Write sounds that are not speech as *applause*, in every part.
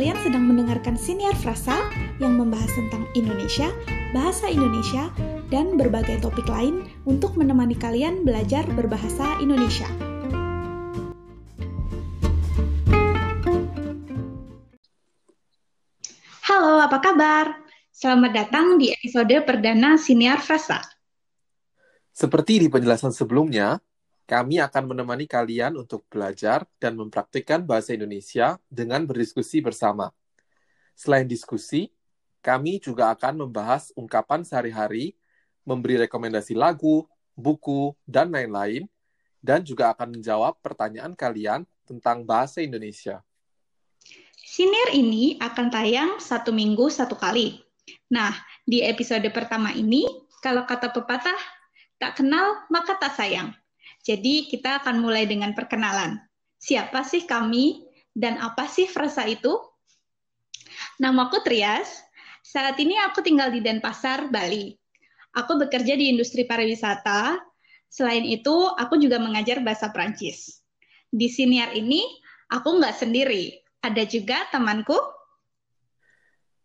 Kalian sedang mendengarkan Siniar Frasa yang membahas tentang Indonesia, bahasa Indonesia, dan berbagai topik lain untuk menemani kalian belajar berbahasa Indonesia. Halo, apa kabar? Selamat datang di episode perdana Siniar Frasa. Seperti di penjelasan sebelumnya, kami akan menemani kalian untuk belajar dan mempraktikkan bahasa Indonesia dengan berdiskusi bersama. Selain diskusi, kami juga akan membahas ungkapan sehari-hari, memberi rekomendasi lagu, buku, dan lain-lain, dan juga akan menjawab pertanyaan kalian tentang bahasa Indonesia. Siniar ini akan tayang satu minggu satu kali. Nah, di episode pertama ini, kalau kata pepatah, tak kenal maka tak sayang. Jadi kita akan mulai dengan perkenalan. Siapa sih kami dan apa sih frasa itu? Namaku Trias. Saat ini aku tinggal di Denpasar, Bali. Aku bekerja di industri pariwisata. Selain itu, aku juga mengajar bahasa Prancis. Di siniar ini, aku nggak sendiri. Ada juga temanku.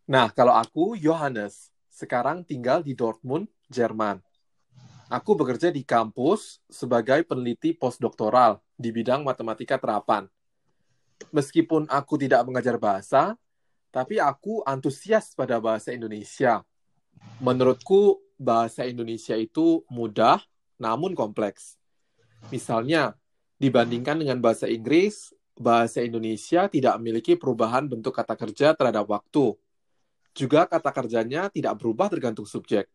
Nah, kalau aku, Johannes. Sekarang tinggal di Dortmund, Jerman. Aku bekerja di kampus sebagai peneliti postdoktoral di bidang matematika terapan. Meskipun aku tidak mengajar bahasa, tapi aku antusias pada bahasa Indonesia. Menurutku, bahasa Indonesia itu mudah namun kompleks. Misalnya, dibandingkan dengan bahasa Inggris, bahasa Indonesia tidak memiliki perubahan bentuk kata kerja terhadap waktu. Juga kata kerjanya tidak berubah tergantung subjek.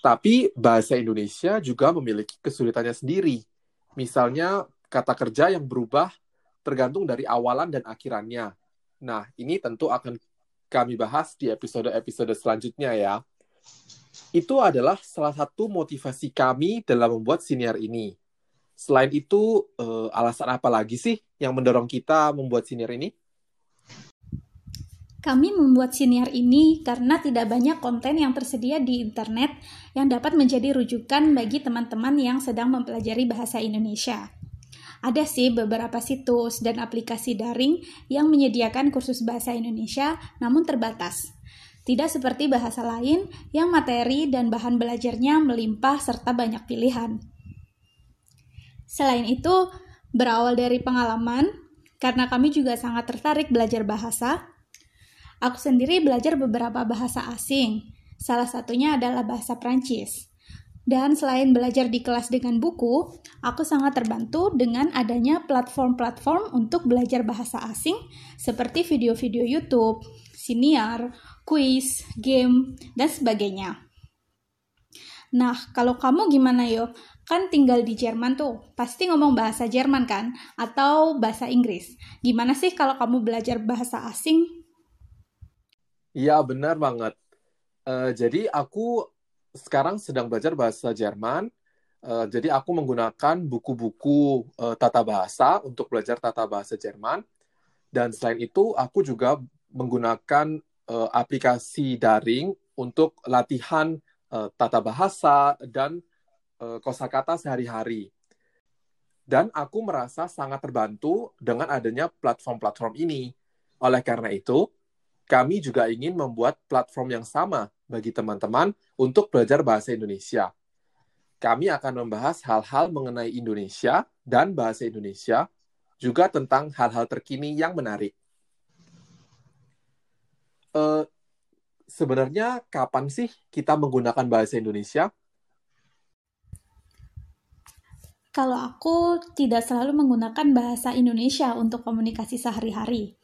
Tapi bahasa Indonesia juga memiliki kesulitannya sendiri. Misalnya kata kerja yang berubah tergantung dari awalan dan akhirannya. Nah, ini tentu akan kami bahas di episode-episode selanjutnya ya. Itu adalah salah satu motivasi kami dalam membuat siniar ini. Selain itu, eh, alasan apa lagi sih yang mendorong kita membuat siniar ini? Kami membuat siniar ini karena tidak banyak konten yang tersedia di internet yang dapat menjadi rujukan bagi teman-teman yang sedang mempelajari bahasa Indonesia. Ada sih beberapa situs dan aplikasi daring yang menyediakan kursus bahasa Indonesia, namun terbatas. Tidak seperti bahasa lain yang materi dan bahan belajarnya melimpah serta banyak pilihan. Selain itu, berawal dari pengalaman, karena kami juga sangat tertarik belajar bahasa, Aku sendiri belajar beberapa bahasa asing. Salah satunya adalah bahasa Prancis. Dan selain belajar di kelas dengan buku, aku sangat terbantu dengan adanya platform-platform untuk belajar bahasa asing seperti video-video YouTube, siniar, quiz, game, dan sebagainya. Nah, kalau kamu gimana yo? Kan tinggal di Jerman tuh, pasti ngomong bahasa Jerman kan? Atau bahasa Inggris. Gimana sih kalau kamu belajar bahasa asing Iya, benar banget. Uh, jadi aku sekarang sedang belajar bahasa Jerman. Uh, jadi aku menggunakan buku-buku uh, tata bahasa untuk belajar tata bahasa Jerman. Dan selain itu, aku juga menggunakan aplikasi daring untuk latihan tata bahasa dan kosakata sehari-hari. Dan aku merasa sangat terbantu dengan adanya platform-platform ini. Oleh karena itu, kami juga ingin membuat platform yang sama bagi teman-teman untuk belajar bahasa Indonesia. Kami akan membahas hal-hal mengenai Indonesia dan bahasa Indonesia, juga tentang hal-hal terkini yang menarik. Uh, sebenarnya kapan sih kita menggunakan bahasa Indonesia? Kalau aku tidak selalu menggunakan bahasa Indonesia untuk komunikasi sehari-hari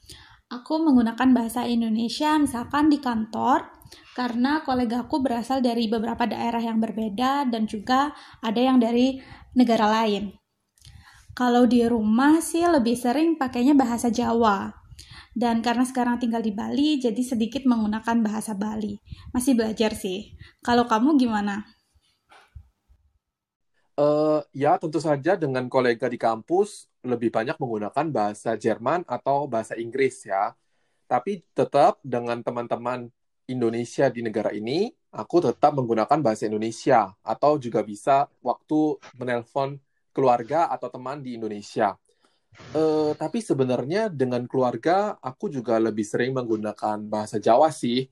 aku menggunakan bahasa Indonesia misalkan di kantor karena kolegaku berasal dari beberapa daerah yang berbeda dan juga ada yang dari negara lain. Kalau di rumah sih lebih sering pakainya bahasa Jawa. Dan karena sekarang tinggal di Bali, jadi sedikit menggunakan bahasa Bali. Masih belajar sih. Kalau kamu gimana? Uh, ya, tentu saja dengan kolega di kampus lebih banyak menggunakan bahasa Jerman atau bahasa Inggris ya. Tapi tetap dengan teman-teman Indonesia di negara ini, aku tetap menggunakan bahasa Indonesia atau juga bisa waktu menelpon keluarga atau teman di Indonesia. Uh, tapi sebenarnya dengan keluarga aku juga lebih sering menggunakan bahasa Jawa sih.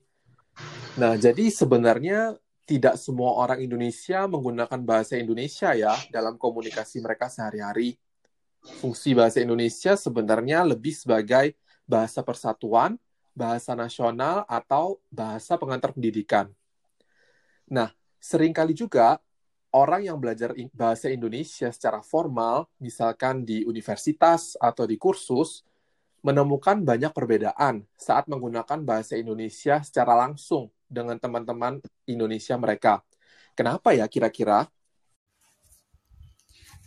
Nah, jadi sebenarnya tidak semua orang Indonesia menggunakan bahasa Indonesia ya dalam komunikasi mereka sehari-hari. Fungsi bahasa Indonesia sebenarnya lebih sebagai bahasa persatuan, bahasa nasional, atau bahasa pengantar pendidikan. Nah, sering kali juga orang yang belajar bahasa Indonesia secara formal, misalkan di universitas atau di kursus, menemukan banyak perbedaan saat menggunakan bahasa Indonesia secara langsung dengan teman-teman Indonesia mereka. Kenapa ya kira-kira?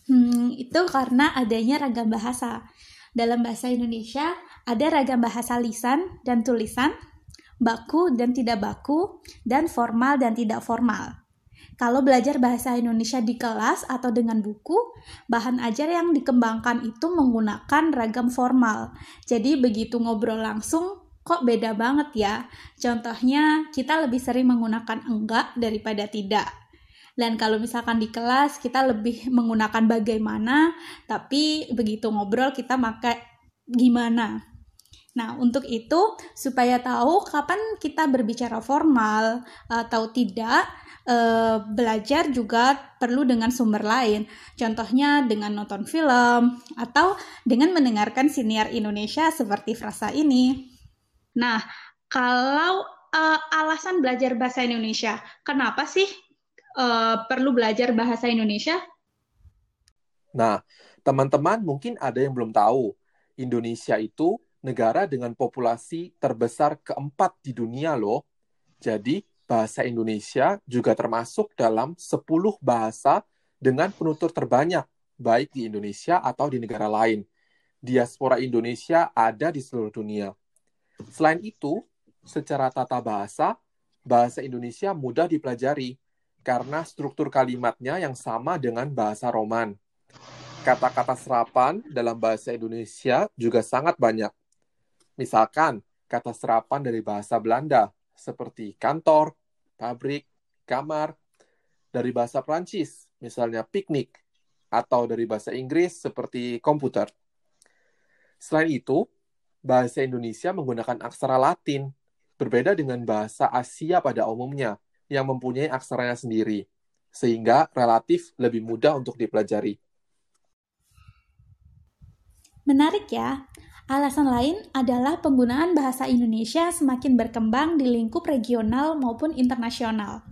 Hmm, itu karena adanya ragam bahasa. Dalam bahasa Indonesia, ada ragam bahasa lisan dan tulisan, baku dan tidak baku, dan formal dan tidak formal. Kalau belajar bahasa Indonesia di kelas atau dengan buku, bahan ajar yang dikembangkan itu menggunakan ragam formal. Jadi begitu ngobrol langsung, kok beda banget ya. Contohnya, kita lebih sering menggunakan enggak daripada tidak. Dan kalau misalkan di kelas kita lebih *laughs* menggunakan bagaimana, tapi begitu ngobrol kita pakai gimana. Nah, untuk itu supaya tahu kapan kita berbicara formal atau tidak, uh, belajar juga perlu dengan sumber lain. Contohnya dengan nonton film atau dengan mendengarkan siniar Indonesia seperti frasa ini. Nah, kalau uh, alasan belajar bahasa Indonesia, kenapa sih uh, perlu belajar bahasa Indonesia? Nah, teman-teman mungkin ada yang belum tahu, Indonesia itu negara dengan populasi terbesar keempat di dunia loh. Jadi, bahasa Indonesia juga termasuk dalam 10 bahasa dengan penutur terbanyak, baik di Indonesia atau di negara lain. Diaspora Indonesia ada di seluruh dunia. Selain itu, secara tata bahasa, bahasa Indonesia mudah dipelajari karena struktur kalimatnya yang sama dengan bahasa Roman. Kata-kata serapan dalam bahasa Indonesia juga sangat banyak. Misalkan, kata serapan dari bahasa Belanda seperti kantor, pabrik, kamar. Dari bahasa Prancis, misalnya piknik, atau dari bahasa Inggris seperti komputer. Selain itu, bahasa Indonesia menggunakan aksara Latin, berbeda dengan bahasa Asia pada umumnya, yang mempunyai aksaranya sendiri, sehingga relatif lebih mudah untuk dipelajari. Menarik ya, Alasan lain adalah penggunaan bahasa Indonesia semakin berkembang di lingkup regional maupun internasional.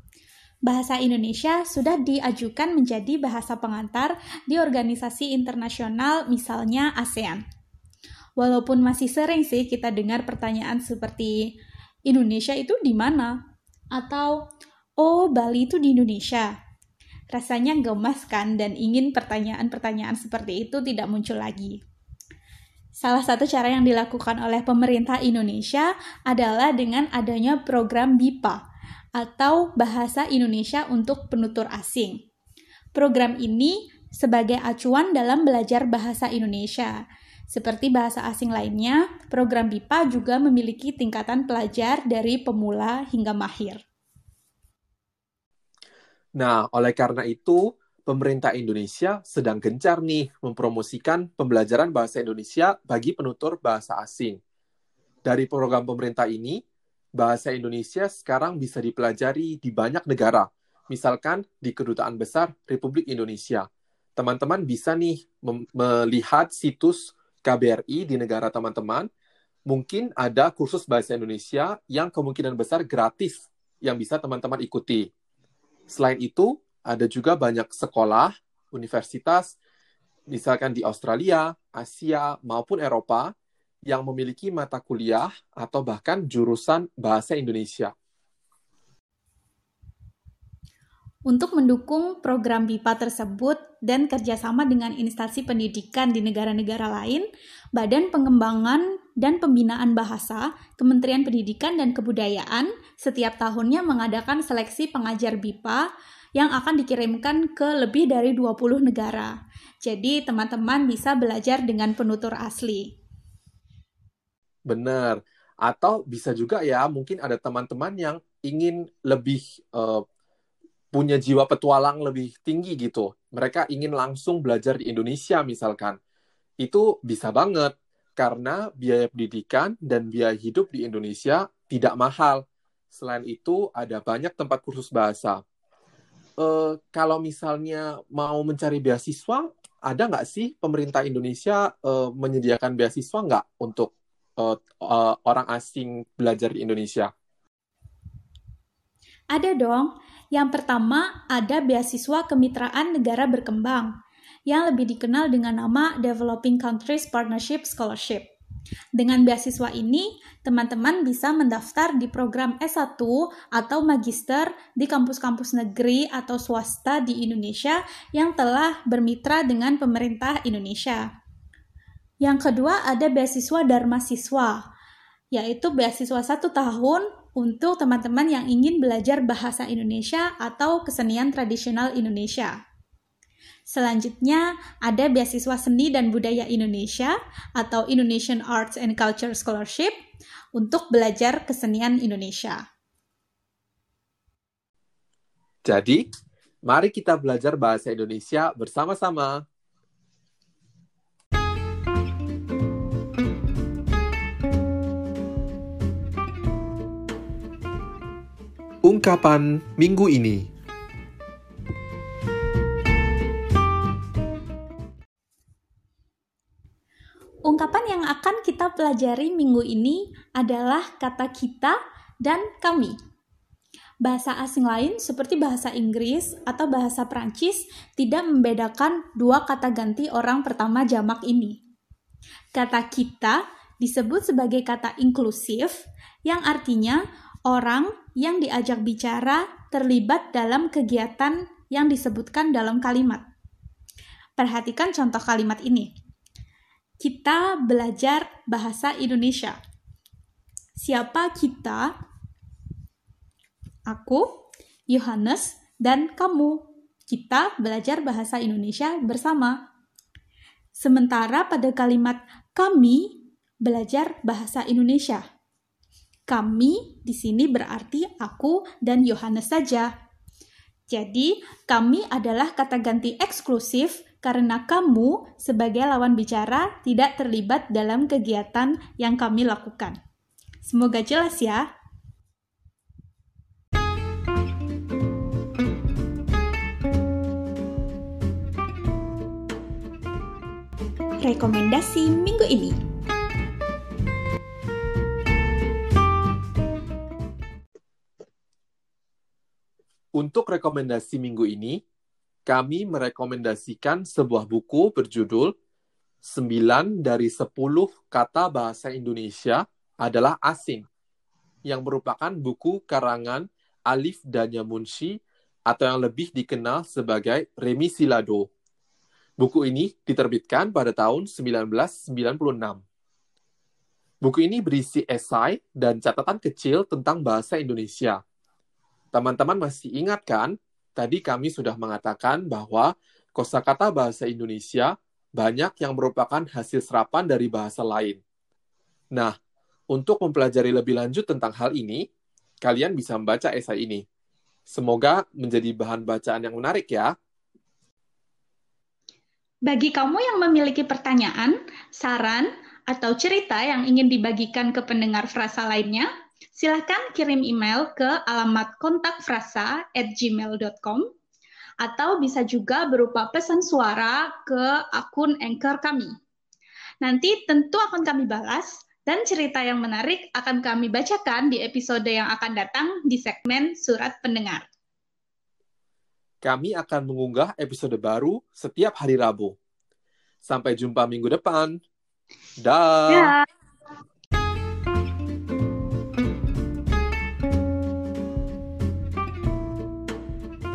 Bahasa Indonesia sudah diajukan menjadi bahasa pengantar di organisasi internasional misalnya ASEAN. Walaupun masih sering sih kita dengar pertanyaan seperti Indonesia itu di mana? Atau oh Bali itu di Indonesia. Rasanya gemas kan dan ingin pertanyaan-pertanyaan seperti itu tidak muncul lagi. Salah satu cara yang dilakukan oleh pemerintah Indonesia adalah dengan adanya program BIPA atau Bahasa Indonesia untuk Penutur Asing. Program ini sebagai acuan dalam belajar bahasa Indonesia. Seperti bahasa asing lainnya, program BIPA juga memiliki tingkatan pelajar dari pemula hingga mahir. Nah, oleh karena itu, pemerintah Indonesia sedang gencar nih mempromosikan pembelajaran bahasa Indonesia bagi penutur bahasa asing. Dari program pemerintah ini, bahasa Indonesia sekarang bisa dipelajari di banyak negara, misalkan di Kedutaan Besar Republik Indonesia. Teman-teman bisa nih melihat situs KBRI di negara teman-teman. Mungkin ada kursus bahasa Indonesia yang kemungkinan besar gratis yang bisa teman-teman ikuti. Selain itu, ada juga banyak sekolah, universitas, misalkan di Australia, Asia, maupun Eropa, yang memiliki mata kuliah atau bahkan jurusan bahasa Indonesia. Untuk mendukung program BIPA tersebut dan kerjasama dengan instansi pendidikan di negara-negara lain, Badan Pengembangan dan Pembinaan Bahasa, Kementerian Pendidikan dan Kebudayaan setiap tahunnya mengadakan seleksi pengajar BIPA yang akan dikirimkan ke lebih dari 20 negara. Jadi teman-teman bisa belajar dengan penutur asli. Benar. Atau bisa juga ya, mungkin ada teman-teman yang ingin lebih uh, punya jiwa petualang lebih tinggi gitu. Mereka ingin langsung belajar di Indonesia misalkan. Itu bisa banget, karena biaya pendidikan dan biaya hidup di Indonesia tidak mahal. Selain itu, ada banyak tempat kursus bahasa. Uh, kalau misalnya mau mencari beasiswa, ada nggak sih pemerintah Indonesia uh, menyediakan beasiswa nggak untuk uh, orang asing belajar di Indonesia? Ada dong. Yang pertama, ada beasiswa kemitraan negara berkembang yang lebih dikenal dengan nama Developing Countries Partnership Scholarship. Dengan beasiswa ini, teman-teman bisa mendaftar di program S1 atau magister di kampus-kampus negeri atau swasta di Indonesia yang telah bermitra dengan pemerintah Indonesia. Yang kedua ada beasiswa Dharma Siswa, yaitu beasiswa satu tahun untuk teman-teman yang ingin belajar bahasa Indonesia atau kesenian tradisional Indonesia. Selanjutnya, ada beasiswa seni dan budaya Indonesia atau Indonesian Arts and Culture Scholarship untuk belajar kesenian Indonesia. Jadi, mari kita belajar bahasa Indonesia bersama-sama. Ungkapan minggu ini. Ungkapan yang akan kita pelajari minggu ini adalah kata kita dan kami. Bahasa asing lain seperti bahasa Inggris atau bahasa Prancis tidak membedakan dua kata ganti orang pertama jamak ini. Kata kita disebut sebagai kata inklusif yang artinya orang yang diajak bicara terlibat dalam kegiatan yang disebutkan dalam kalimat. Perhatikan contoh kalimat ini kita belajar bahasa Indonesia. Siapa kita? Aku, Yohanes, dan kamu. Kita belajar bahasa Indonesia bersama. Sementara pada kalimat kami belajar bahasa Indonesia. Kami di sini berarti aku dan Yohanes saja. Jadi, kami adalah kata ganti eksklusif karena kamu sebagai lawan bicara tidak terlibat dalam kegiatan yang kami lakukan. Semoga jelas ya. Rekomendasi minggu ini. Untuk rekomendasi minggu ini, kami merekomendasikan sebuah buku berjudul 9 dari 10 kata bahasa Indonesia adalah asing, yang merupakan buku karangan Alif Danya Munshi atau yang lebih dikenal sebagai Remi Silado. Buku ini diterbitkan pada tahun 1996. Buku ini berisi esai dan catatan kecil tentang bahasa Indonesia. Teman-teman masih ingat kan tadi kami sudah mengatakan bahwa kosakata bahasa Indonesia banyak yang merupakan hasil serapan dari bahasa lain. Nah, untuk mempelajari lebih lanjut tentang hal ini, kalian bisa membaca esai ini. Semoga menjadi bahan bacaan yang menarik ya. Bagi kamu yang memiliki pertanyaan, saran, atau cerita yang ingin dibagikan ke pendengar frasa lainnya, Silahkan kirim email ke alamat kontakfrasa@gmail.com atau bisa juga berupa pesan suara ke akun Anchor kami. Nanti tentu akan kami balas dan cerita yang menarik akan kami bacakan di episode yang akan datang di segmen Surat Pendengar. Kami akan mengunggah episode baru setiap hari Rabu. Sampai jumpa minggu depan. Dah. Da.